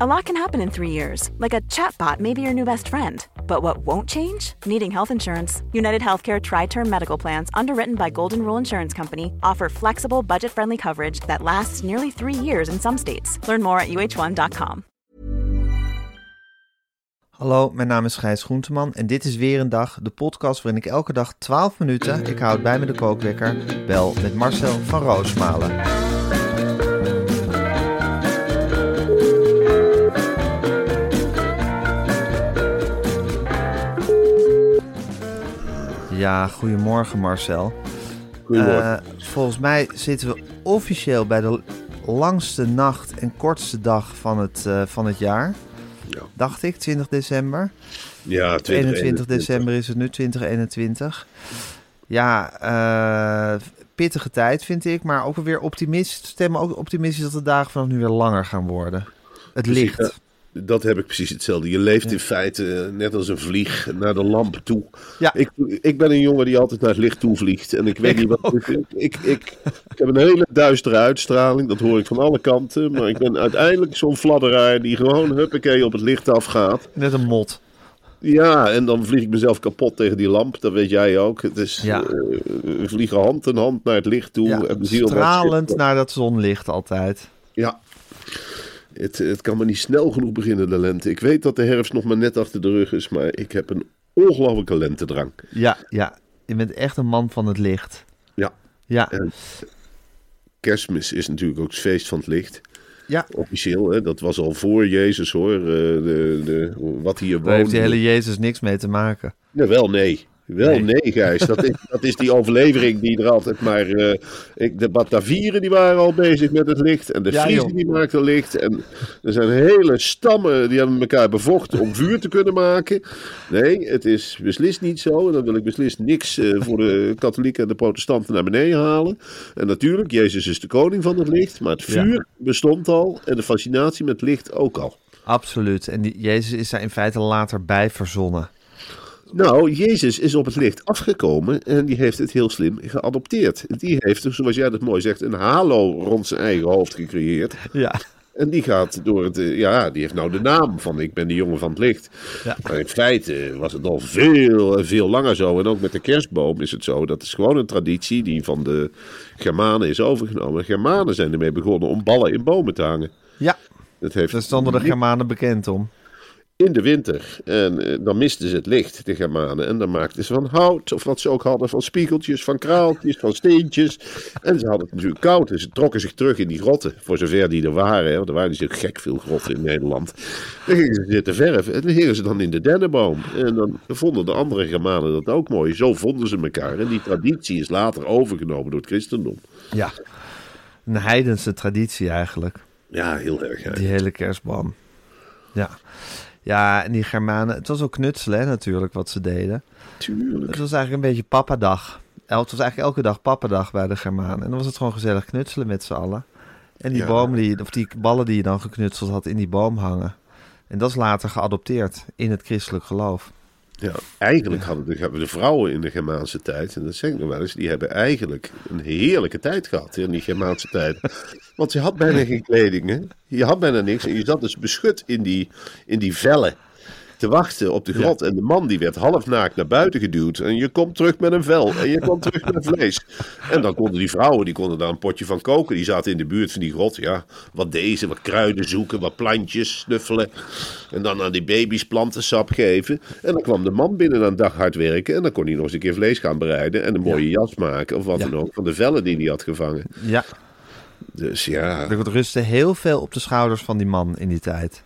A lot can happen in three years, like a chatbot may be your new best friend. But what won't change? Needing health insurance. United Healthcare Tri Term Medical Plans, underwritten by Golden Rule Insurance Company, offer flexible, budget friendly coverage that lasts nearly three years in some states. Learn more at uh1.com. Hallo, mijn naam is Gijs Groenteman en dit is weer een dag, de podcast waarin ik elke dag 12 minuten, ik houd bij me de kookwekker, bel met Marcel van Roosmalen. Ja, goedemorgen Marcel. Goedemorgen. Eh, volgens mij zitten we officieel bij de langste nacht en kortste dag van het, eh, van het jaar. Ja. Dacht ik, 20 december. ja, 21 december is het nu, 2021. Ja, eh, pittige tijd vind ik, maar ook weer optimistisch. Stemmen ook optimistisch dat de dagen vanaf nu weer langer gaan worden. Het Precies, licht. Dat heb ik precies hetzelfde. Je leeft in feite eh, net als een vlieg naar de lamp toe. Ja. Ik, ik ben een jongen die altijd naar het licht toe vliegt. En ik weet Ik niet wat. Ik, ik, ik, ik heb een hele duistere uitstraling. Dat hoor ik van alle kanten. Maar ik ben uiteindelijk zo'n fladderaar die gewoon huppakee op het licht afgaat. Net een mot. Ja, en dan vlieg ik mezelf kapot tegen die lamp. Dat weet jij ook. Het is, Ja. eh, we vliegen hand in hand naar het licht toe. Ja, en stralend naar dat zonlicht altijd. Ja. Het, het kan maar niet snel genoeg beginnen, de lente. Ik weet dat de herfst nog maar net achter de rug is, maar ik heb een ongelofelijke lentedrang. Ja, ja. Je bent echt een man van het licht. Ja. Ja, En kerstmis is natuurlijk ook het feest van het licht. ja. Officieel, hè? dat was al voor Jezus hoor. Eh, de, de, wat hier Daar heeft woont. die hele Jezus niks mee te maken. Nee, wel nee. Wel Nee. nee, Gijs. Dat is, dat is die overlevering die er altijd maar... eh, ik, de Batavieren die waren al bezig met het licht. En de Ja, Friesen die maakten licht. En er zijn hele stammen die hebben elkaar bevochten om vuur te kunnen maken. Nee, het is beslist niet zo. En dan wil ik beslist niks eh, voor de katholieken en de protestanten naar beneden halen. En natuurlijk, Jezus is de koning van het licht. Maar het Ja. vuur bestond al. En de fascinatie met licht ook al. Absoluut. En die, Jezus is daar in feite later bij verzonnen. Nou, Jezus is op het licht afgekomen en die heeft het heel slim geadopteerd. Die heeft, zoals jij dat mooi zegt, een halo rond zijn eigen hoofd gecreëerd. Ja. En die gaat door het, eh, ja, die heeft nou de naam van ik ben de jongen van het licht. Ja. Maar in feite was het al veel, en veel langer zo. En ook met de kerstboom is het zo. Dat is gewoon een traditie die van de Germanen is overgenomen. De Germanen zijn ermee begonnen om ballen in bomen te hangen. Ja, Dat heeft daar stonden de Germanen bekend om. In de winter. En eh, dan misten ze het licht, de Germanen. En dan maakten ze van hout, of wat ze ook hadden, van spiegeltjes, van kraaltjes, van steentjes. En ze hadden het natuurlijk koud. En ze trokken zich terug in die grotten, voor zover die er waren. Hè, want er waren niet zo gek veel grotten in Nederland. Dan gingen ze zitten verven. En dan hingen ze dan in de dennenboom. En dan vonden de andere Germanen dat ook mooi. Zo vonden ze elkaar. En die traditie is later overgenomen door het christendom. Ja. Een heidense traditie eigenlijk. Ja, heel erg. hè. Die hele kerstboom. Ja. Ja, en die Germanen. Het was ook knutselen natuurlijk wat ze deden. Tuurlijk. Het was eigenlijk een beetje pappadag. El- Het was eigenlijk elke dag pappadag bij de Germanen. En dan was het gewoon gezellig knutselen met z'n allen. En die Ja. bomen die, of die ballen die je dan geknutseld had in die boom hangen. En dat is later geadopteerd in het christelijk geloof. Ja, eigenlijk hadden de, de vrouwen in de Germaanse tijd, en dat zeg ik nog wel eens, die hebben eigenlijk een heerlijke tijd gehad in die Germaanse tijd. Want je had bijna geen kleding, hè? je had bijna niks en je zat dus beschut in die, in die vellen te wachten op de grot. En de man die werd half naakt naar buiten geduwd en je komt terug met een vel en je komt terug met vlees. En dan konden die vrouwen, die konden daar een potje van koken, die zaten in de buurt van die grot. Ja, wat deze, wat kruiden zoeken, wat plantjes snuffelen. En dan aan die baby's plantensap geven. En dan kwam de man binnen aan een dag hard werken. En dan kon hij nog eens een keer vlees gaan bereiden. En een mooie jas maken. Of wat Ja. dan ook. Van de vellen die hij had gevangen. Ja, Dus ja. er rustte heel veel op de schouders van die man in die tijd.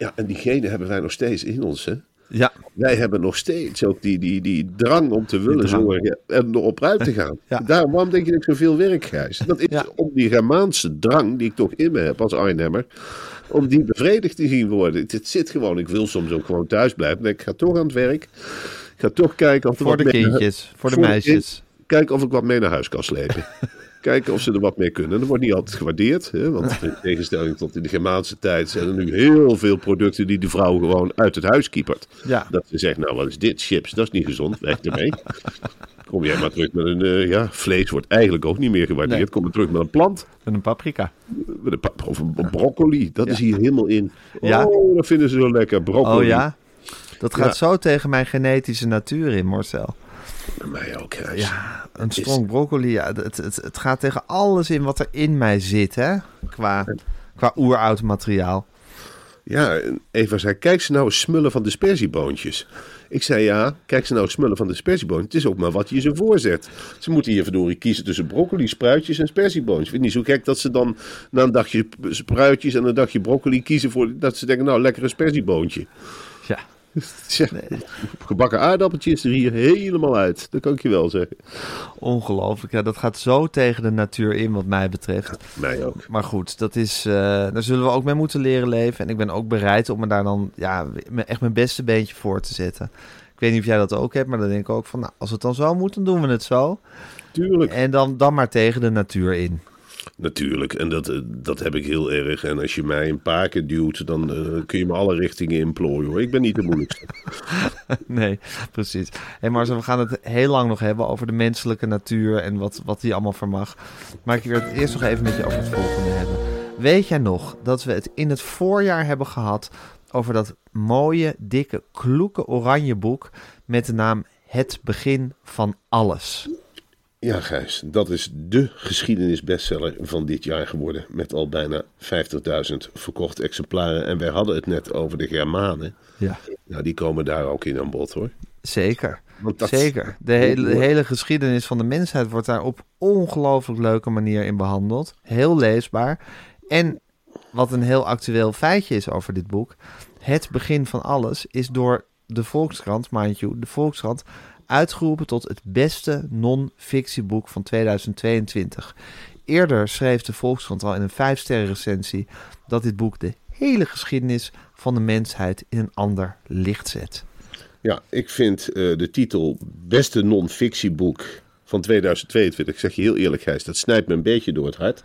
Ja. En diegene hebben wij nog steeds in ons. Hè? Ja, Wij hebben nog steeds ook die, die, die drang om te willen zorgen. En erop uit te gaan. Ja. Daarom, waarom denk je dat ik zoveel werk grijs? Dat is Ja. om die Germaanse drang die ik toch in me heb als Arnhemmer. om die bevredigd te zien worden. Het, het zit gewoon, ik wil soms ook gewoon thuis blijven. Ik ga toch aan het werk. Ik ga toch kijken of Voor de kindjes, voor de voor de meisjes. Kijken of ik wat mee naar huis kan slepen. Kijken of ze er wat mee kunnen. Dat wordt niet altijd gewaardeerd. Hè? Want in tegenstelling tot in de Germaanse tijd zijn er nu heel veel producten die de vrouw gewoon uit het huis kiepert. Ja. Dat ze zegt, nou wat is dit? Chips, dat is niet gezond. Weg ermee. Kom jij maar terug met een, eh, ja, vlees wordt eigenlijk ook niet meer gewaardeerd. Nee. Kom maar terug met een plant. Met een paprika. Met een, pa- of een broccoli, dat is hier helemaal in. Ja. Oh, dat vinden ze zo lekker. Broccoli. Oh ja? Dat gaat Ja. zo tegen mijn genetische natuur in, Marcel. Bij mij ook. Gijs. Ja, een strong broccoli. Ja, het, het, het gaat tegen alles in wat er in mij zit, hè? Qua, qua oeroud materiaal. Ja, Eva zei, kijk ze nou eens smullen van dispersieboontjes. Ik zei, ja, kijk ze nou eens smullen van dispersieboontjes. Het is ook maar wat je ze voorzet. Ze moeten hier verdorie kiezen tussen broccoli, spruitjes en spersieboontjes. Ik vind niet zo gek dat ze dan na een dagje spruitjes en een dagje broccoli kiezen voor... Dat ze denken, nou, lekker een spersieboontje. Ja. Tja, gebakken aardappeltje is er hier helemaal uit. Dat kan ik je wel zeggen. Ongelooflijk. Ja, dat gaat zo tegen de natuur in, wat mij betreft. Mij ook. Maar goed, dat is, eh, daar zullen we ook mee moeten leren leven. En ik ben ook bereid om me daar dan ja, echt mijn beste beentje voor te zetten. Ik weet niet of jij dat ook hebt, maar dan denk ik ook van... Nou, als het dan zo moet, dan doen we het zo. Tuurlijk. En dan, dan maar tegen de natuur in. Natuurlijk, en dat, eh, dat heb ik heel erg. En als je mij een paar keer duwt, dan eh, kun je me alle richtingen inplooien hoor. Ik ben niet de moeilijkste. Nee, precies. Hey Marcel, we gaan het heel lang nog hebben over de menselijke natuur en wat, wat die allemaal vermag. Maar ik wil het eerst nog even met je over het volgende hebben. Weet jij nog dat we het in het voorjaar hebben gehad over dat mooie, dikke, kloeke oranje boek met de naam Het Begin van Alles? Ja, Gijs, dat is de geschiedenisbestseller van dit jaar geworden. Met al bijna 50.000 verkochte exemplaren. En wij hadden het net over de Germanen. Ja. Nou, die komen daar ook in aan bod hoor. Zeker. Dat- Zeker. De hele, de hele geschiedenis van de mensheid wordt daar op ongelooflijk leuke manier in behandeld. Heel leesbaar. En wat een heel actueel feitje is over dit boek. Het begin van alles is door de Volkskrant, mind you, de Volkskrant, uitgeroepen tot het beste non-fictieboek van 2022. Eerder schreef de Volkskrant al in een vijfsterren recensie dat dit boek de hele geschiedenis van de mensheid in een ander licht zet. Ja, ik vind eh, de titel Beste non-fictieboek van 2022, ik zeg je heel eerlijk Gijs, dat snijdt me een beetje door het hart.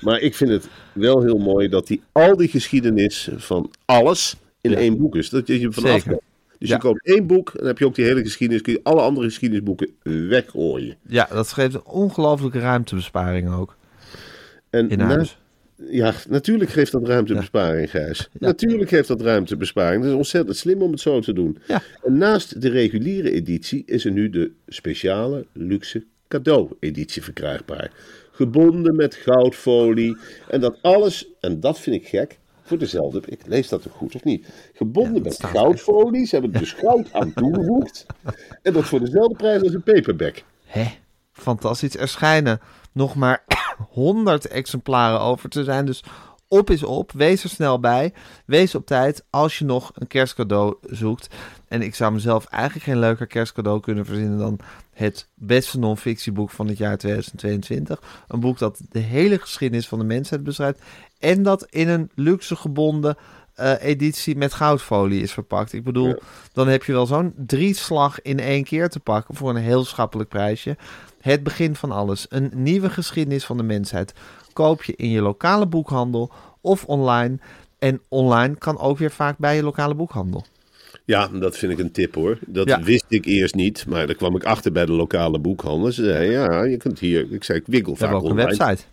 Maar ik vind het wel heel mooi dat die, al die geschiedenis van alles in één boek is. Dat je vanaf. Dus Ja. je koopt één boek en dan heb je ook die hele geschiedenis, kun je alle andere geschiedenisboeken weggooien. Ja, dat geeft een ongelooflijke ruimtebesparing ook En in na- huis. Ja, natuurlijk geeft dat ruimtebesparing, Gijs. Natuurlijk geeft dat ruimtebesparing. Dat is ontzettend slim om het zo te doen. En naast de reguliere editie is er nu de speciale luxe cadeau-editie verkrijgbaar. Gebonden met goudfolie. En dat alles, en dat vind ik gek, voor dezelfde... Ik lees dat toch goed, of niet? Gebonden met goudfolie. Ze hebben er dus goud aan toegevoegd. En dat voor dezelfde prijs als een paperback. Hè? Fantastisch. Er schijnen nog maar 100 exemplaren over te zijn. Dus op is op. Wees er snel bij. Wees op tijd als je nog een kerstcadeau zoekt. En ik zou mezelf eigenlijk geen leuker kerstcadeau kunnen verzinnen dan het beste non-fictieboek van het jaar 2022. Een boek dat de hele geschiedenis van de mensheid beschrijft. En dat in een luxe gebonden eh, editie met goudfolie is verpakt. Ik bedoel, dan heb je wel zo'n drieslag in één keer te pakken voor een heel schappelijk prijsje. Het begin van alles. Een nieuwe geschiedenis van de mensheid. Koop je in je lokale boekhandel of online. En online kan ook weer vaak bij je lokale boekhandel. Ja, dat vind ik een tip hoor. Dat Ja. wist ik eerst niet, maar daar kwam ik achter bij de lokale boekhandel. Ze zeiden, ja, je kunt hier... Ik zei, ik wikkel We vaak hebben ook een online. website.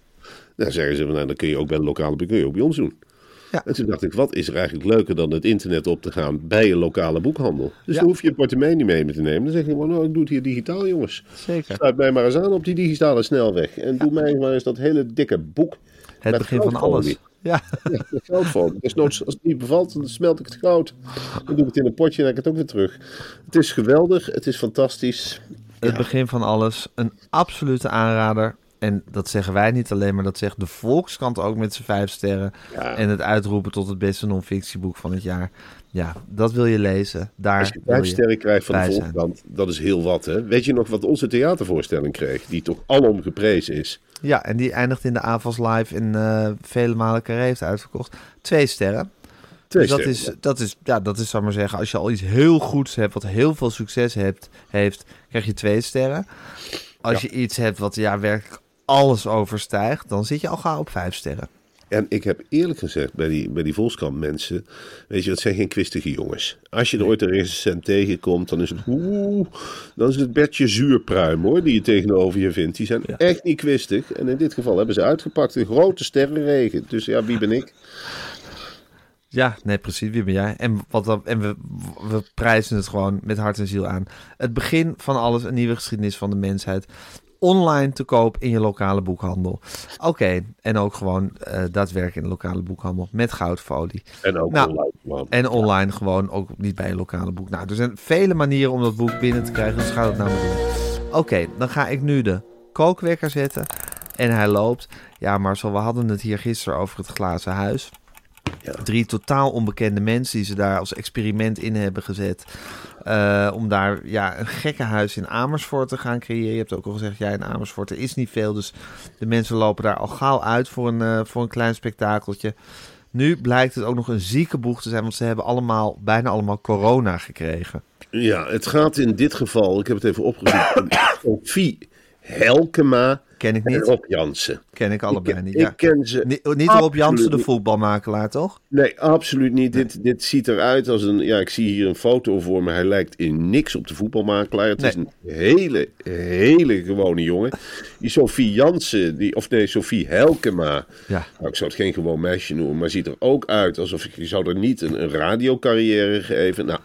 Dan zeggen ze, van, nou, dan kun je ook bij de lokale kun je ook bij ons doen. Ja. En toen dacht ik, wat is er eigenlijk leuker dan het internet op te gaan bij een lokale boekhandel? Dus Ja. dan hoef je je portemonnee niet mee te nemen. Dan zeg je gewoon, nou, ik doe het hier digitaal, jongens. Zeker. Sluit mij maar eens aan op die digitale snelweg. En doe mij maar eens dat hele dikke boek. Het begin van alles. Ja, Ja, met goudfolie. Desnoods, als het niet bevalt, dan smelt ik het goud. Dan doe ik het in een potje en dan heb ik het ook weer terug. Het is geweldig, het is fantastisch. het begin van alles. Een absolute aanrader. En dat zeggen wij niet alleen, maar dat zegt de Volkskrant ook met zijn vijf sterren. Ja. En het uitroepen tot het beste non-fictieboek van het jaar. Ja, dat wil je lezen. Daar Als je vijf sterren krijgt van de zijn. Volkskrant, dat is heel wat. Hè? Weet je nog wat onze theatervoorstelling kreeg? Die toch alom geprezen is. Ja, en die eindigt in de AVAS Live in eh, vele malen carré heeft uitverkocht. Twee sterren. Twee dus dat is, dat is, ja, dat is, ik maar zeggen, als je al iets heel goeds hebt, wat heel veel succes hebt, heeft, krijg je twee sterren. Als je iets hebt wat ja, werkelijk alles overstijgt, dan zit je al gauw op vijf sterren. En ik heb eerlijk gezegd bij die, bij die Volkskrant mensen, weet je, dat zijn geen kwistige jongens. Als je er ooit een recensent tegenkomt, dan is het oeh, dan is het Bertje Zuurpruim hoor, die je tegenover je vindt. Die zijn echt niet kwistig. En in dit geval hebben ze uitgepakt een grote sterrenregen. Dus ja, wie ben ik? Ja, nee, precies. Wie ben jij? En, wat en we, we prijzen het gewoon met hart en ziel aan. Het begin van alles, een nieuwe geschiedenis van de mensheid. Online te koop in je lokale boekhandel. Oké, en ook gewoon eh, daadwerkelijk in de lokale boekhandel met goudfolie. En ook Nou, online man. En online gewoon ook niet bij een lokale boek. Nou, er zijn vele manieren om dat boek binnen te krijgen. Dus ga dat nou maar doen. Oké, dan ga ik nu de kookwekker zetten. En hij loopt. Ja, Marcel, we hadden het hier gisteren over het glazen huis. Ja. Drie totaal onbekende mensen die ze daar als experiment in hebben gezet. Eh, om daar ja, een gekkenhuis in Amersfoort te gaan creëren. Je hebt ook al gezegd, ja, in Amersfoort er is niet veel. Dus de mensen lopen daar al gauw uit voor een, eh, voor een klein spektakeltje. Nu blijkt het ook nog een ziekenboeg te zijn, want ze hebben allemaal, bijna allemaal corona gekregen. Ja, het gaat in dit geval, ik heb het even opgezocht, Sophie Helkema Ken ik en niet, Rob Jansen. ken ik allebei ik, niet. ik Ja. ken ze Ni- Niet Rob Jansen, de voetbalmakelaar, toch? Nee, absoluut niet. Dit, dit ziet eruit als een. Ja, ik zie hier een foto voor me. Hij lijkt in niks op de voetbalmakelaar. Het is een hele, hele gewone jongen. Die Sophie Jansen, die, of nee, Sophie Helkema. Ja. Nou, ik zou het geen gewoon meisje noemen, maar ziet er ook uit alsof ik je zou er niet een, een radiocarrière geven. Nou,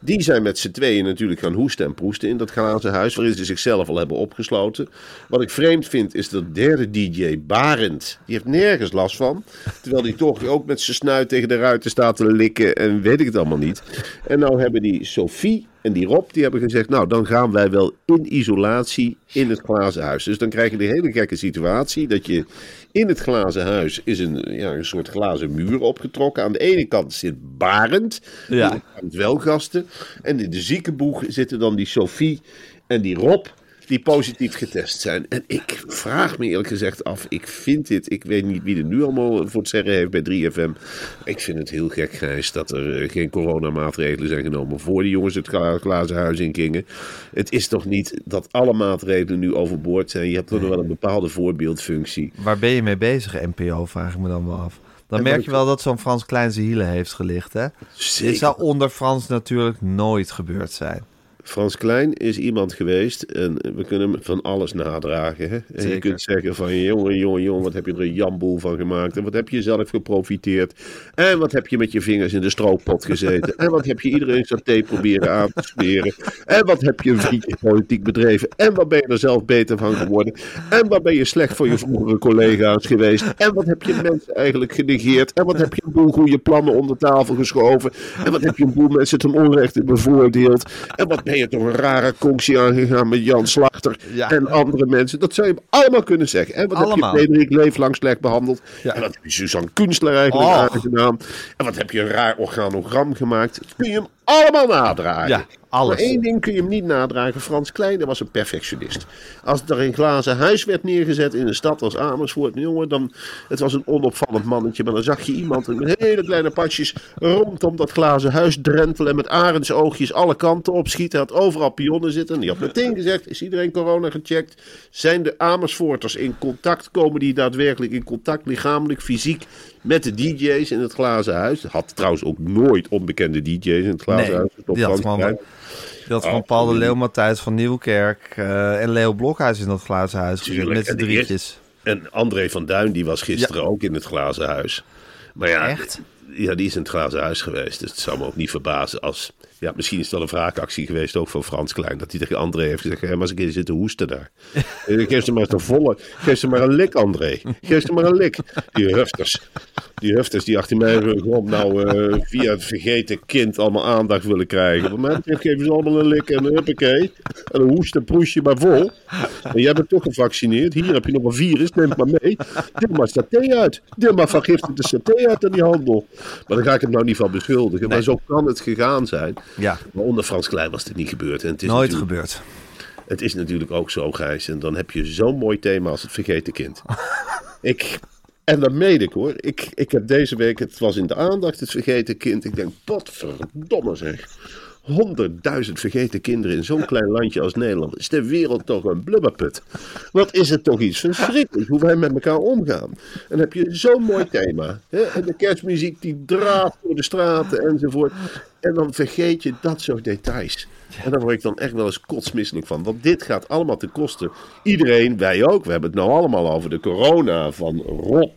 die zijn met z'n tweeën natuurlijk gaan hoesten en proesten in dat glazen huis, waarin ze zichzelf al hebben opgesloten. Wat ik vreemd vind, is dat derde DJ Barend, die heeft nergens last van. Terwijl die toch ook met zijn snuit tegen de ruiten staat te likken en weet ik het allemaal niet. En nou hebben die Sophie en die Rob, die hebben gezegd, nou dan gaan wij wel in isolatie in het glazen huis. Dus dan krijg je de hele gekke situatie dat je in het glazen huis is een, ja, een soort glazen muur opgetrokken. Aan de ene kant zit Barend, Ja. kant wel gasten. En in de ziekenboeg zitten dan die Sophie en die Rob die positief getest zijn. En ik vraag me eerlijk gezegd af, ik vind dit, ik weet niet wie er nu allemaal voor het zeggen heeft bij 3FM. Ik vind het heel gek, Gijs, dat er eh, geen coronamaatregelen zijn genomen voor die jongens het gla- glazen huis in gingen. Het is toch niet dat alle maatregelen nu overboord zijn. Je hebt toch nog wel een bepaalde voorbeeldfunctie. Waar ben je mee bezig, NPO, vraag ik me dan wel af. Dan merk je wel dat zo'n Frans Klein zijn hielen heeft gelicht, hè? Dit zou onder Frans natuurlijk nooit gebeurd zijn. Frans Klein is iemand geweest en we kunnen hem van alles nadragen. Hè? En je kunt zeggen van jongen, jongen, jongen, wat heb je er een jamboel van gemaakt? En wat heb je zelf geprofiteerd? En wat heb je met je vingers in de stroopot gezeten? En wat heb je iedereen saté proberen aan te smeren? En wat heb je een vriendje politiek bedreven? En wat ben je er zelf beter van geworden? En wat ben je slecht voor je vroegere collega's geweest? En wat heb je mensen eigenlijk genegeerd? En wat heb je een boel goede plannen onder tafel geschoven? En wat heb je een boel mensen ten onrechte bevoordeeld? En wat ben je toch een rare conctie aangegaan met Jan Slachter Ja. en andere mensen? Dat zou je allemaal kunnen zeggen. En wat Allemaal. heb je Frederik Leeflang slecht behandeld? Ja. En wat heb je Suzanne Kunstler eigenlijk Och. aangedaan? En wat heb je een raar organogram gemaakt? Dat kun je hem allemaal nadragen. Ja, alles. Maar één ding kun je hem niet nadragen. Frans Klein was een perfectionist. Als er een glazen huis werd neergezet in een stad als Amersfoort, jongen, dan het was een onopvallend mannetje. Maar dan zag je iemand met hele kleine pasjes rondom dat glazen huis drentelen en met arendsoogjes alle kanten opschieten. Had overal pionnen zitten. En die had meteen gezegd: is iedereen corona gecheckt? Zijn de Amersfoorters in contact? Komen die daadwerkelijk in contact, lichamelijk, fysiek, met de DJ's in het glazen huis? Had trouwens ook nooit onbekende DJ's in het glazen Nee, huis. Die had gewoon, die had gewoon Paul de Leeuw, Matthijs van Nieuwkerk eh, en Leo Blokhuis in dat glazen huis met z'n de drietjes. En André van Duin, die was gisteren ook in het glazen huis. Maar ja, Echt? Ja, die is in het glazen huis geweest. Dus het zou me ook niet verbazen als... Ja, misschien is het wel een wraakactie geweest ook van Frans Klein. Dat hij tegen André heeft gezegd... Hé, maar eens een keer zitten hoesten daar. Eh, Geef ze maar een volle... Geef ze maar een lik, André. Geef ze maar een lik. Die hufters. Die hufters die achter mijn rug om nou eh, via het vergeten kind allemaal aandacht willen krijgen. Voor mij betreft geven ze allemaal een lik en een huppakee. En een hoest en proesje maar vol. En jij bent toch gevaccineerd. Hier heb je nog een virus. Neem het maar mee. Deel maar saté uit. Deel maar vergiftigde saté uit aan die handel. Maar daar ga ik hem nou niet van beschuldigen. Maar zo kan het gegaan zijn. Ja, Maar onder Frans Klein was dit niet gebeurd. En het is nooit gebeurd. Het is natuurlijk ook zo, Gijs. En dan heb je zo'n mooi thema als het vergeten kind. ik, en dat meen ik hoor. Ik, ik heb deze week, het was in de aandacht, het vergeten kind. Ik denk, potverdomme zeg. Honderdduizend vergeten kinderen in zo'n klein landje als Nederland. Is de wereld toch een blubberput? Wat is het toch iets verschrikkelijks hoe wij met elkaar omgaan? En dan heb je zo'n mooi thema. Hè? En de kerstmuziek die draaft door de straten enzovoort. En dan vergeet je dat soort details. En daar word ik dan echt wel eens kotsmisselijk van. Want dit gaat allemaal ten koste. Iedereen, wij ook. We hebben het nou allemaal over de corona van Rob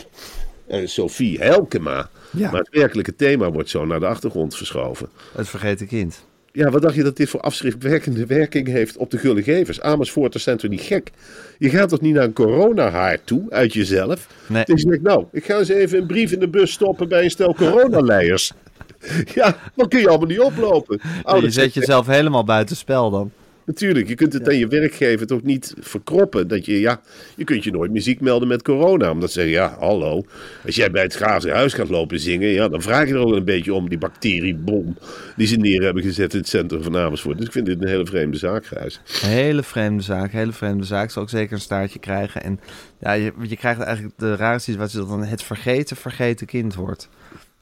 en Sophie Helkema. Ja. Maar het werkelijke thema wordt zo naar de achtergrond verschoven. Het vergeten kind. Ja, wat dacht je dat dit voor afschriftwerkende werking heeft op de gullegevers? Amersfoorters zijn toch niet gek? Je gaat toch niet naar een coronahaar toe, uit jezelf? Nee. Dus je denkt, nou, ik ga eens even een brief in de bus stoppen bij een stel coronaleiers. ja, dan kun je allemaal niet oplopen. je Ouders zet jezelf helemaal buiten spel dan. Natuurlijk, je kunt het aan je werkgever toch niet verkroppen. Dat je, ja, je kunt je nooit muziek melden met corona. Omdat ze zeggen, ja, hallo. Als jij bij het glazen huis gaat lopen zingen, ja, dan vraag je er ook een beetje om die bacteriebom die ze neer hebben gezet in het centrum van Amersfoort. Dus ik vind dit een hele vreemde zaak, Gijs. Hele vreemde zaak, hele vreemde zaak. Zal ook zeker een staartje krijgen. En ja, je, je krijgt eigenlijk de rare situatie dat dan het vergeten vergeten kind wordt.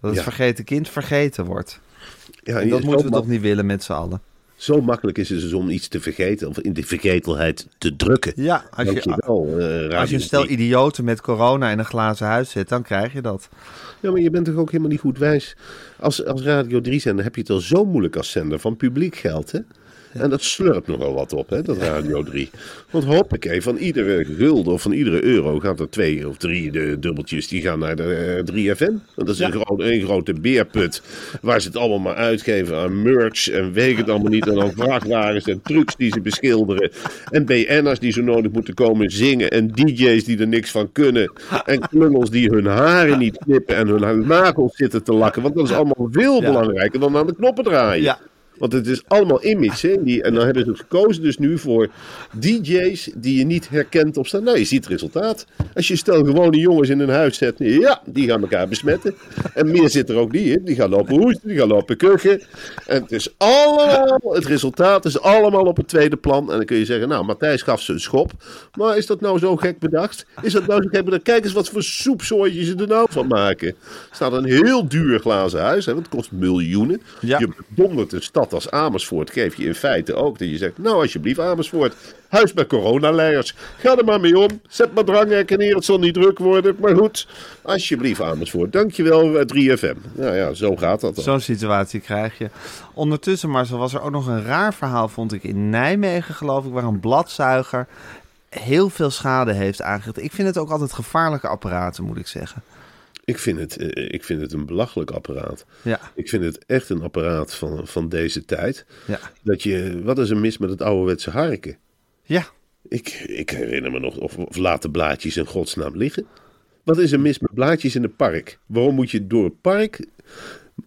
Dat het Ja. vergeten kind vergeten wordt. Ja, En dat zo moeten we toch niet willen met z'n allen. Zo makkelijk is het dus om iets te vergeten, of in de vergetelheid te drukken. Ja, als je, Dankjewel, eh, als je een stel 3. idioten met corona in een glazen huis zet, dan krijg je dat. Ja, maar je bent toch ook helemaal niet goed wijs. Als, als Radio 3 zender heb je het al zo moeilijk als zender van publiek geld, hè? En dat slurpt nogal wat op, hè, dat Radio 3. Want hoppakee, van iedere gulden of van iedere euro gaat er twee of drie de dubbeltjes die gaan naar de eh, 3FM. Want dat is een, groot, een grote beerput waar ze het allemaal maar uitgeven aan merch en weet ik het allemaal niet. En dan vrachtwagens en trucks die ze beschilderen. En BN'ers die zo nodig moeten komen zingen. En DJ's die er niks van kunnen. En klungels die hun haren niet knippen en hun nagels zitten te lakken. Want dat is allemaal veel belangrijker dan aan de knoppen draaien. Ja. Want het is allemaal image. Hè? Die, en dan hebben ze gekozen dus nu voor DJ's die je niet herkent op staan. Nou, je ziet het resultaat. Als je stel gewone jongens in een huis zet. Ja, die gaan elkaar besmetten. En meer zit er ook niet in. Die gaan lopen hoesten, die gaan lopen kuchen. En het is allemaal, het resultaat is allemaal op het tweede plan. En dan kun je zeggen, nou, Matthijs gaf ze een schop. Maar is dat nou zo gek bedacht? Is dat nou zo gek bedacht? Kijk eens wat voor soepzooitjes ze er nou van maken. Er staat een heel duur glazen huis, hè, want het kost miljoenen. Ja. Je bedondert een stad als Amersfoort, geef je in feite ook dat je zegt, nou alsjeblieft Amersfoort, huis bij coronaleiers. Ga er maar mee om, zet maar dranghekken neer, het zal niet druk worden. Maar goed, alsjeblieft Amersfoort, dankjewel eh, 3FM. Nou ja, zo gaat dat dan. Zo'n situatie krijg je. Ondertussen, Marcel, was er ook nog een raar verhaal, vond ik, in Nijmegen, geloof ik, waar een bladzuiger heel veel schade heeft aangericht. Ik vind het ook altijd gevaarlijke apparaten, moet ik zeggen. Ik vind, het, eh, ik vind het een belachelijk apparaat. Ja, Ik vind het echt een apparaat van, van deze tijd. ja, Dat je, wat is er mis met het ouderwetse harken? ja. Ik, ik herinner me nog, of, of laat de blaadjes in godsnaam liggen. Wat is er mis met blaadjes in het park? Waarom moet je door het park,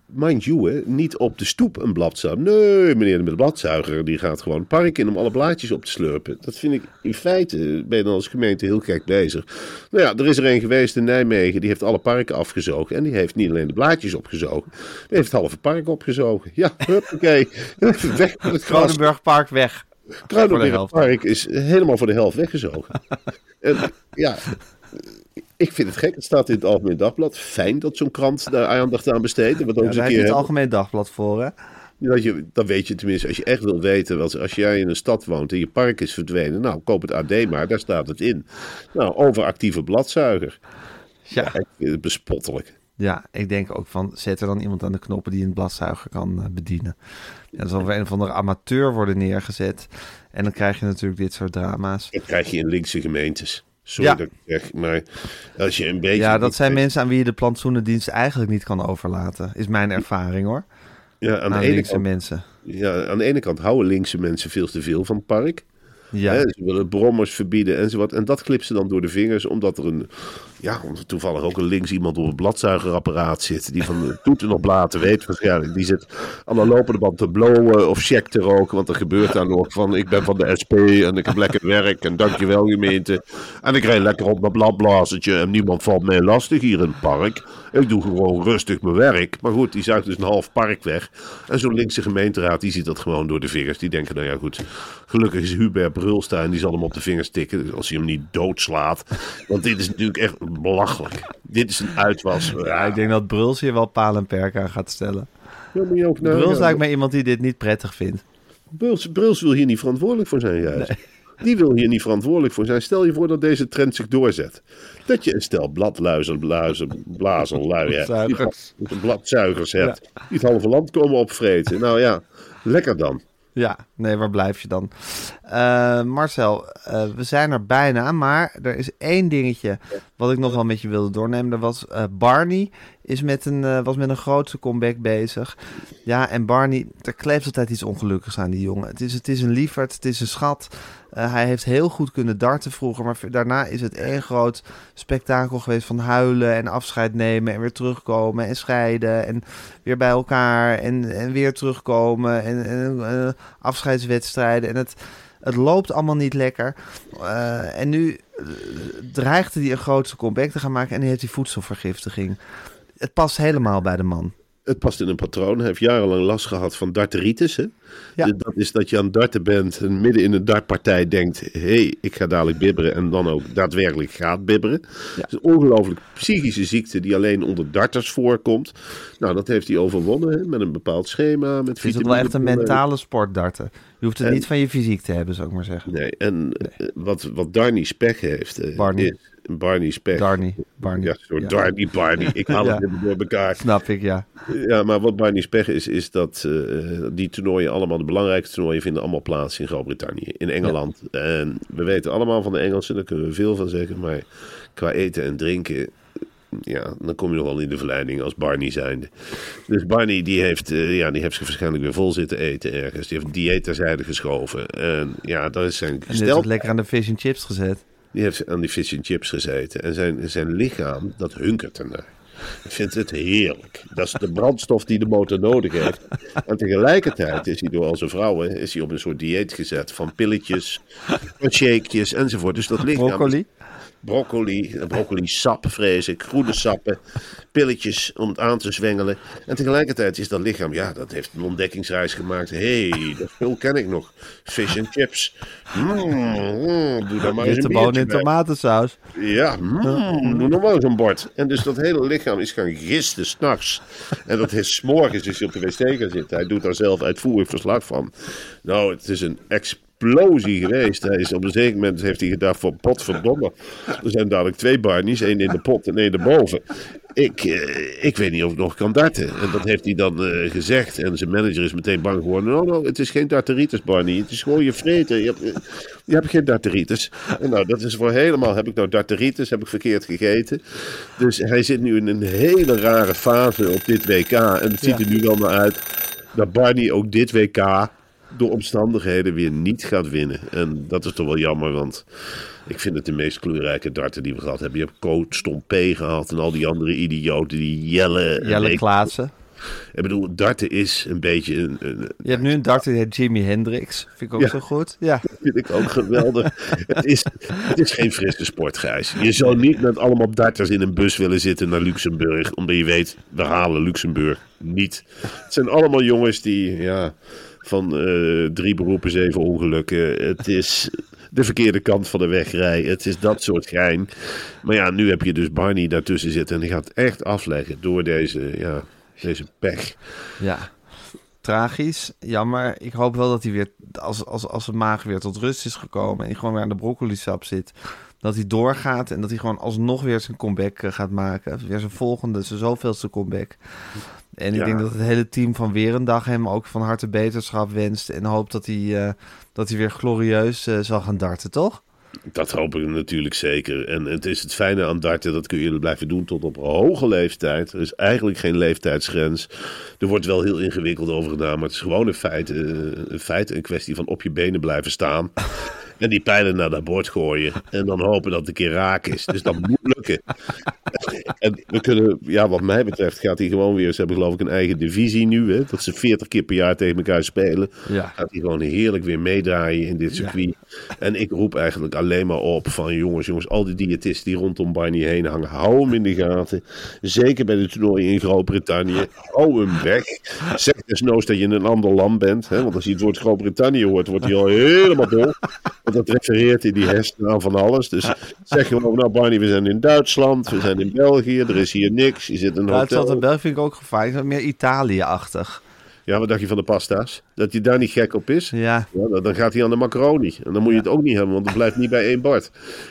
mind you, hè, niet op de stoep een blad zuigen? Nee, meneer met de bladzuiger die gaat gewoon het park in om alle blaadjes op te slurpen. Dat vind ik in feite, ben je dan als gemeente heel gek bezig. Nou ja, er is er een geweest in Nijmegen, die heeft alle parken afgezogen. En die heeft niet alleen de blaadjes opgezogen, die heeft het halve park opgezogen. Ja, huppakee, weg met het gras. Kronenburgpark weg. Kruidenberg helft. Park is helemaal voor de helft weggezogen. en ja, ik vind het gek. Het staat in het Algemeen Dagblad. Fijn dat zo'n krant daar aandacht aan besteedt. En wat Ja, daar heb je het. Algemeen Dagblad voor, hè? Dat je, dan weet je tenminste, als je echt wil weten, als, als jij in een stad woont en je park is verdwenen, nou, koop het AD maar, daar staat het in. Nou, overactieve bladzuiger. Ja. Ik vind het bespottelijk. Ja, ik denk ook van, zet er dan iemand aan de knoppen die een bladzuiger kan eh, bedienen. Ja, dan zal er een of andere amateur worden neergezet. En dan krijg je natuurlijk dit soort drama's. Dat krijg je in linkse gemeentes. Sorry Ja. dat ik zeg, maar als je een beetje... Ja, dat zijn mensen aan wie je de plantsoenendienst eigenlijk niet kan overlaten. Is mijn ervaring hoor. Ja, aan, Aan de ene linkse kant, mensen. ja, aan de ene kant houden linkse mensen veel te veel van het park. Ja. Hè, ze willen brommers verbieden enzovoort. En dat klipt ze dan door de vingers, omdat er een, ja, omdat toevallig ook een links iemand op een bladzuigerapparaat zit. Die van toeten nog blaten weet waarschijnlijk. Die zit aan de lopende band te blowen of check te roken. Want er gebeurt daar nog van, ik ben van de SP en ik heb lekker werk en dankjewel gemeente. En ik rijd lekker op mijn bladblazertje en niemand valt mij lastig hier in het park. Ik doe gewoon rustig mijn werk. Maar goed, die zuigt dus een half park weg. En zo'n linkse gemeenteraad, die ziet dat gewoon door de vingers. Die denken, nou ja goed, gelukkig is Hubert Brulsta en die zal hem op de vingers tikken. Als hij hem niet doodslaat. Want dit is natuurlijk echt belachelijk. Dit is een uitwas. Ja, ik denk dat Bruls hier wel paal en perk aan gaat stellen. Ja, moet je ook nagaan. Bruls lijkt me iemand die dit niet prettig vindt. Bruls, Bruls wil hier niet verantwoordelijk voor zijn, juist. Die wil hier niet verantwoordelijk voor zijn. Stel je voor dat deze trend zich doorzet. Dat je een stel bladluizen, bluizen, blazerlui hebt. Die Bladzuigers. bla- bladzuigers hebt. Die het halve land komen opvreten. Nou ja, lekker dan. Ja, nee, waar blijf je dan? Eh, Marcel, eh, we zijn er bijna, maar er is één dingetje wat ik nog wel met je wilde doornemen. Dat was eh, Barney is met een, eh, was met een grootste comeback bezig. Ja, en Barney, er kleeft altijd iets ongelukkigs aan die jongen. Het is, het is een lieferd, het is een schat. Eh, hij heeft heel goed kunnen darten vroeger, maar daarna is het één groot spektakel geweest van huilen en afscheid nemen en weer terugkomen en scheiden en weer bij elkaar en, en weer terugkomen en, en eh, afscheidswedstrijden en het, het loopt allemaal niet lekker. En nu dreigde hij een grootste comeback te gaan maken en nu heeft hij voedselvergiftiging. Het past helemaal bij de man. Het past in een patroon. Hij heeft jarenlang last gehad van darteritis. Hè? Ja. Dus Dat is dat je aan darten bent en midden in een dartpartij denkt... hé, hey, ik ga dadelijk bibberen en dan ook daadwerkelijk gaat bibberen. Het is een ongelooflijk psychische ziekte die alleen onder darters voorkomt. Nou, dat heeft hij overwonnen hè? met een bepaald schema. Met Het is wel echt een mentale sport darten. Je hoeft het En- niet van je fysiek te hebben, zou ik maar zeggen. Nee, en eh, wat, wat Darny Spech heeft... eh, Barney. is- Barney Spech. Darney. Barney. Ja. Darny, Barney. Ik haal Ja. het even door elkaar. Snap ik, ja. Ja, maar wat Barney Spech is, is dat eh, die toernooien allemaal, de belangrijkste toernooien, vinden allemaal plaats in Groot-Brittannië, in Engeland. En we weten allemaal van de Engelsen, daar kunnen we veel van zeggen, maar qua eten en drinken, ja, dan kom je nog wel in de verleiding als Barney zijnde. Dus Barney, die heeft, eh, ja, die heeft zich waarschijnlijk weer vol zitten eten ergens. Die heeft een dieet terzijde geschoven. En ja, dat is zijn En dit is gestel. het lekker aan de fish and chips gezet. Die heeft aan die fish and chips gezeten. En zijn, zijn lichaam, dat hunkert ernaar. Ik vind het heerlijk. Dat is de brandstof die de motor nodig heeft. En tegelijkertijd is hij door al zijn vrouwen is hij op een soort dieet gezet. Van pilletjes, shakejes enzovoort. Dus dat lichaam... Broccoli, broccoli sap vrees ik, groene sappen, pilletjes om het aan te zwengelen. En tegelijkertijd is dat lichaam, ja, dat heeft een ontdekkingsreis gemaakt. Hé, hey, dat spul ken ik nog. Fish and chips. Mm, mm, doe daar maar eens een in bij. tomatensaus. Ja, mm, doe nog maar eens een bord. En dus dat hele lichaam is gaan gisten s'nachts. En dat is 's morgens is hij op de wc gaan zitten. Hij doet daar zelf uitvoerig verslag van. Nou, het is een explosie geweest. Hij is op een zeker moment heeft hij gedacht van potverdomme. Er zijn dadelijk twee Barneys, één in de pot en één erboven. Ik, eh, ik weet niet of ik nog kan darten. En dat heeft hij dan eh, gezegd. En zijn manager is meteen bang geworden. No, no, het is geen darteritis, Barney. Het is gewoon je vreten. Je hebt, eh, je hebt geen darteritis. En nou, dat is voor helemaal. Heb ik nou darteritis? Heb ik verkeerd gegeten? Dus hij zit nu in een hele rare fase op dit WK. En het ziet er nu wel naar uit dat Barney ook dit WK door omstandigheden weer niet gaat winnen. En dat is toch wel jammer, want ik vind het de meest kleurrijke darten die we gehad hebben. Je hebt Coach Stompé gehad en al die andere idioten die jellen. Jelle Klaassen. Ik bedoel, darten is een beetje een, een, Je hebt nu een darter die heet Jimi Hendrix. Vind ik ook Ja. zo goed. Ja. vind ik ook geweldig. het, is, het is geen frisse sport, Gijs. Je zou niet met allemaal darters in een bus willen zitten naar Luxemburg, omdat je weet, we halen Luxemburg niet. Het zijn allemaal jongens die, ja, van eh, drie beroepen, zeven ongelukken. Het is de verkeerde kant van de weg rijden. Het is dat soort gein. Maar ja, nu heb je dus Barney daartussen zitten en die gaat echt afleggen door deze, ja, deze pech. Ja. Tragisch, jammer. Ik hoop wel dat hij weer, als, als, als zijn maag weer tot rust is gekomen en hij gewoon weer aan de broccolisap zit, dat hij doorgaat en dat hij gewoon alsnog weer zijn comeback eh, gaat maken. Weer zijn volgende, zijn zoveelste comeback. En ik Ja. denk dat het hele team van Weerendag hem ook van harte beterschap wenst en hoopt dat hij, eh, dat hij weer glorieus eh, zal gaan darten, toch? Dat hoop ik natuurlijk zeker. En het is het fijne aan darten, dat kun je blijven doen tot op hoge leeftijd. Er is eigenlijk geen leeftijdsgrens. Er wordt wel heel ingewikkeld over gedaan, maar het is gewoon een feit, eh, een, feit, een kwestie van op je benen blijven staan. En die pijlen naar dat bord gooien. En dan hopen dat het een keer raak is. Dus dat moet lukken. En we kunnen, ja, wat mij betreft, gaat hij gewoon weer. Ze hebben geloof ik een eigen divisie nu. Hè, dat ze 40 keer per jaar tegen elkaar spelen. Ja. Gaat hij gewoon heerlijk weer meedraaien in dit circuit. En ik roep eigenlijk alleen maar op van jongens, jongens, al die diëtisten die rondom Barney heen hangen, hou hem in de gaten. Zeker bij de toernooien in Groot-Brittannië. Hou hem weg. Zeg desnoods dat je in een ander land bent. Hè, want als hij het woord Groot-Brittannië hoort, wordt hij al helemaal dol. Want dat refereert in die hersenen aan van alles. Dus zeg gewoon, nou Barney, we zijn in Duitsland, we zijn in België, er is hier niks. Je zit in een Duitsland en hotel. België vind ik ook gevaarlijk. Is meer Italië-achtig. Ja, wat dacht je van de pasta's? Dat hij daar niet gek op is? Ja. Ja, dan- gaat hij aan de macaroni. En dan moet je het ook niet hebben, want het blijft niet bij één bord.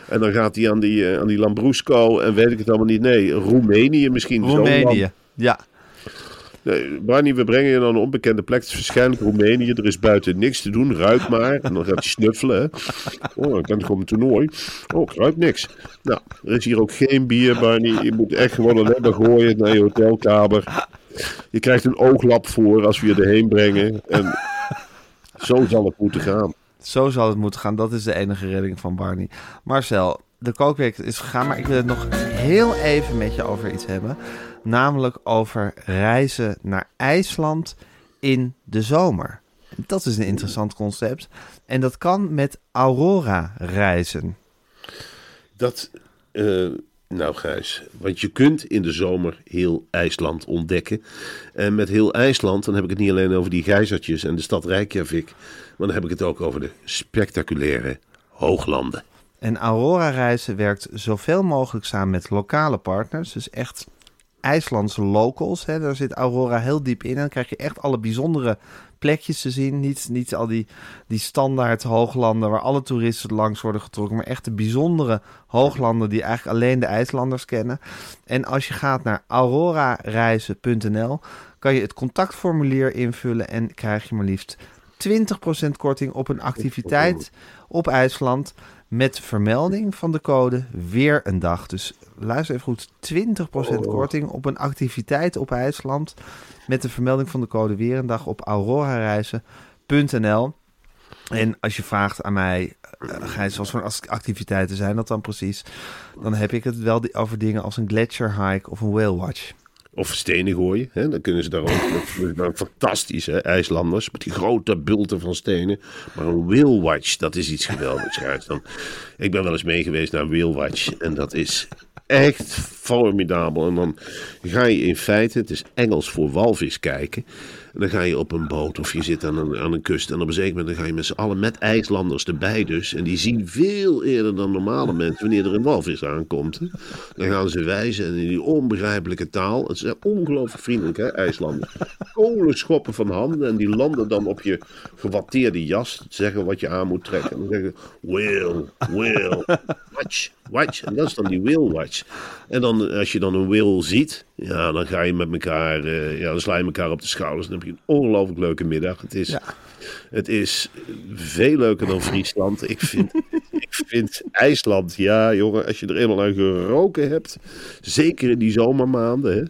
En dan gaat hij aan die, eh, aan die Lambrusco en weet ik het allemaal niet. Nee, Roemenië misschien. Roemenië. Ja. Barney, we brengen je naar een onbekende plek. Het is Roemenië. Er is buiten niks te doen. Ruik maar. En dan gaat hij snuffelen. Oh, dan kan ik op een toernooi. Oh, ik niks. Nou, er is hier ook geen bier, Barney. Je moet echt gewoon alleen maar gooien naar je hotelkamer. Je krijgt een ooglap voor als we je erheen brengen. En zo zal het moeten gaan. Zo zal het moeten gaan. Dat is de enige redding van Barney. Marcel, de kookweek is gegaan, maar ik wil het nog heel even met je over iets hebben. Namelijk over reizen naar IJsland in de zomer. Dat is een interessant concept. En dat kan met Aurora reizen. Dat, eh, nou Gijs, want je kunt in de zomer heel IJsland ontdekken. En met heel IJsland, dan heb ik het niet alleen over die gijzertjes en de stad Reykjavik. Maar dan heb ik het ook over de spectaculaire hooglanden. En Aurora Reizen werkt zoveel mogelijk samen met lokale partners. Dus echt IJslandse locals. Hè. Daar zit Aurora heel diep in. En dan krijg je echt alle bijzondere plekjes te zien. Niet, niet al die, die standaard hooglanden waar alle toeristen langs worden getrokken. Maar echt de bijzondere hooglanden die eigenlijk alleen de IJslanders kennen. En als je gaat naar aurorareizen.nl kan je het contactformulier invullen. En krijg je maar liefst 20% korting op een activiteit op IJsland met vermelding van de code weer een dag. Dus luister even goed, 20% korting op een activiteit op IJsland met de vermelding van de code weer een dag op aurorareizen.nl. En als je vraagt aan mij, uh, Gijs, wat voor activiteiten zijn dat dan precies? Dan heb ik het wel over dingen als een gletscher hike of een whale watch. Of stenen gooien, hè? dan kunnen ze daar ook. Dat fantastisch, hè? IJslanders, met die grote bulten van stenen. Maar een whale dat is iets geweldigs. Dan, ik ben wel eens mee geweest naar een whale en dat is echt formidabel. En dan ga je in feite, het is Engels voor walvis kijken. En dan ga je op een boot of je zit aan een, aan een kust. En op een zeker moment dan ga je met z'n allen, met IJslanders erbij dus. En die zien veel eerder dan normale mensen wanneer er een walvis aankomt. Dan gaan ze wijzen en in die onbegrijpelijke taal. Het zijn ongelooflijk vriendelijk hè, IJslanders. Kolen schoppen van handen en die landen dan op je gewatteerde jas. Zeggen wat je aan moet trekken. En dan zeggen whale, whale, watch, watch. En dat is dan die whale watch. En dan als je dan een whale ziet, ja, dan ga je met elkaar, eh, ja, dan sla je elkaar op de schouders. Dan heb je een ongelooflijk leuke middag. Het is, het is veel leuker dan Friesland. Ik vind, ik vind IJsland, ja jongen, als je er eenmaal aan geroken hebt, zeker in die zomermaanden, hè,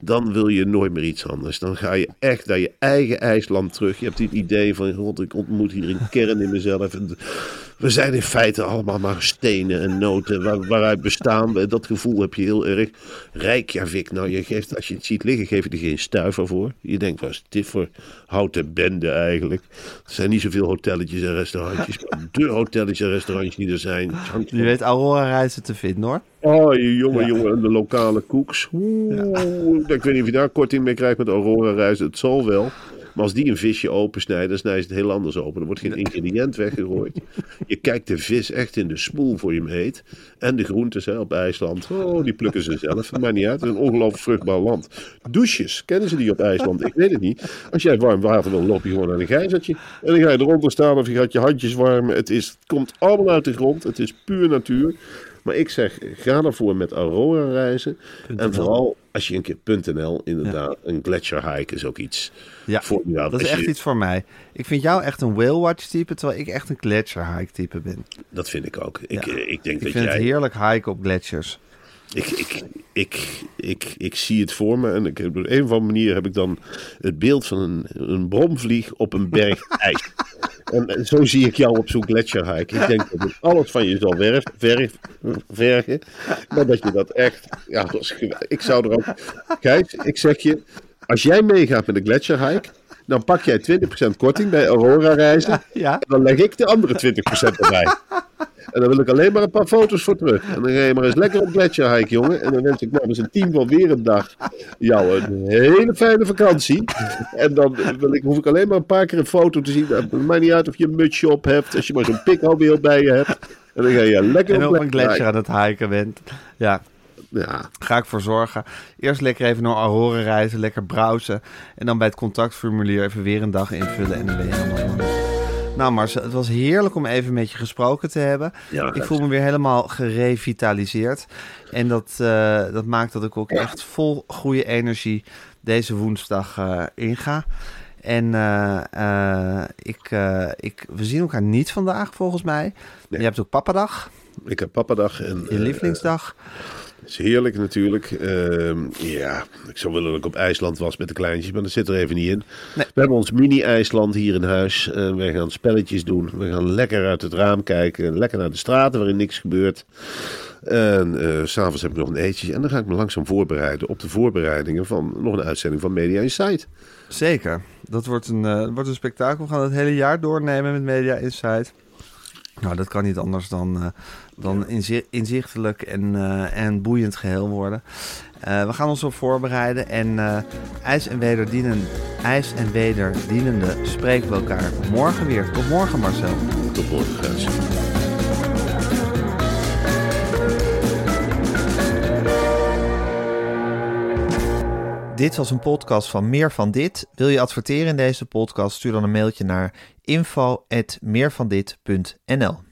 dan wil je nooit meer iets anders. Dan ga je echt naar je eigen IJsland terug. Je hebt dit idee van, god, ik ontmoet hier een kern in mezelf. En we zijn in feite allemaal maar stenen en noten waar, waaruit bestaan we. Dat gevoel heb je heel erg. Reykjavik, nou je geeft, als je het ziet liggen, geef je er geen stuiver voor. Je denkt, wat is dit voor houten bende eigenlijk? Er zijn niet zoveel hotelletjes en restaurantjes, maar de hotelletjes en restaurantjes die er zijn. Je weet Aurora Reizen te vinden hoor. Oh, jongen, jongen, en de lokale koeks. Oeh, Ik weet niet of je daar korting mee krijgt met Aurora reizen. Het zal wel. Maar als die een visje opensnijden, dan snijden ze het heel anders open. Er wordt geen ingrediënt weggegooid. Je kijkt de vis echt in de smoel voor je hem heet. En de groentes hè, op IJsland. Oh, die plukken ze zelf. Maar niet uit. Het is een ongelooflijk vruchtbaar land. Douches, kennen ze die op IJsland? Ik weet het niet. Als jij warm water wil, loop je gewoon naar een gijzertje. En dan ga je eronder staan of je gaat je handjes warmen. Het, is, het komt allemaal uit de grond. Het is puur natuur. Maar ik zeg, ga ervoor met Aurora reizen. En vooral als je een keer .nl, inderdaad, een gletsjer hike is ook iets Ja, formidabels. dat is echt je- iets voor mij. Ik vind jou echt een whale watch type, terwijl ik echt een gletsjer hike type ben. Dat vind ik ook. Ik, Ja. eh, ik denk Ik dat vind jij... het heerlijk hiken op gletsjers. Ik, ik, ik, ik, ik zie het voor me en ik, op een of andere manier heb ik dan het beeld van een, een bromvlieg op een berg ijs. En zo zie ik jou op zo'n gletsjerhike. Ik denk dat het alles van je zal werf, verf, vergen. Maar dat je dat echt... Ja, dat is gew- ik zou er ook... Gijs, ik zeg je... Als jij meegaat met een gletsjerhike... Dan pak jij 20% korting bij Aurora reizen. Ja. En dan leg ik de andere 20% erbij. En dan wil ik alleen maar een paar foto's voor terug. En dan ga je maar eens lekker op gletsjer hike, jongen. En dan wens ik namens een team van weer een dag jou een hele fijne vakantie. En dan wil ik, hoef ik alleen maar een paar keer een foto te zien. Het maakt niet uit of je een mutsje op hebt. Als je maar zo'n pikhoudbeeld bij je hebt. En dan ga je lekker En op op een gletsjer aan het hiken bent. Ja, Ja, ga ik voor zorgen. Eerst lekker even naar Aurora reizen, lekker browsen. En dan bij het contactformulier even weer een dag invullen en dan ben je helemaal. Nou Marcel, het was heerlijk om even met je gesproken te hebben. Ja, ik voel me weer helemaal gerevitaliseerd. En dat, eh, dat maakt dat ik ook echt vol goede energie deze woensdag eh, inga. En eh, ik, ik, we zien elkaar niet vandaag volgens mij. Je hebt ook papadag, ik heb papadag. En, je lievelingsdag. Is heerlijk natuurlijk. Ehm, ja, ik zou willen dat ik op IJsland was met de kleintjes, maar dat zit er even niet in. Nee. We hebben ons mini-IJsland hier in huis. Uh, wij gaan spelletjes doen. We gaan lekker uit het raam kijken. Lekker naar de straten waarin niks gebeurt. En uh, s'avonds heb ik nog een eetje. En dan ga ik me langzaam voorbereiden op de voorbereidingen van nog een uitzending van Media Insight. Zeker. Dat wordt een, uh, wordt een spektakel. We gaan het hele jaar doornemen met Media Insight. Nou, dat kan niet anders dan, uh, dan inzi inzichtelijk en, uh, en boeiend geheel worden. Uh, we gaan ons op voorbereiden en ijs en wederdienen, ijs en wederdienende spreken we elkaar morgen weer. Tot morgen Marcel. Tot morgen Gijs. Dit was een podcast van Meer van Dit. Wil je adverteren in deze podcast? Stuur dan een mailtje naar info@meervandit.nl.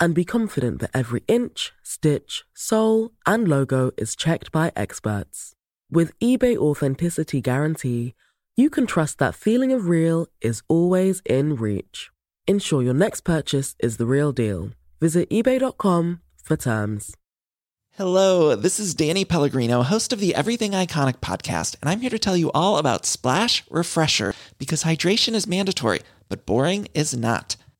and be confident that every inch, stitch, sole, and logo is checked by experts. With eBay Authenticity Guarantee, you can trust that feeling of real is always in reach. Ensure your next purchase is the real deal. Visit eBay.com for terms. Hello, this is Danny Pellegrino, host of the Everything Iconic podcast, and I'm here to tell you all about Splash Refresher because hydration is mandatory, but boring is not.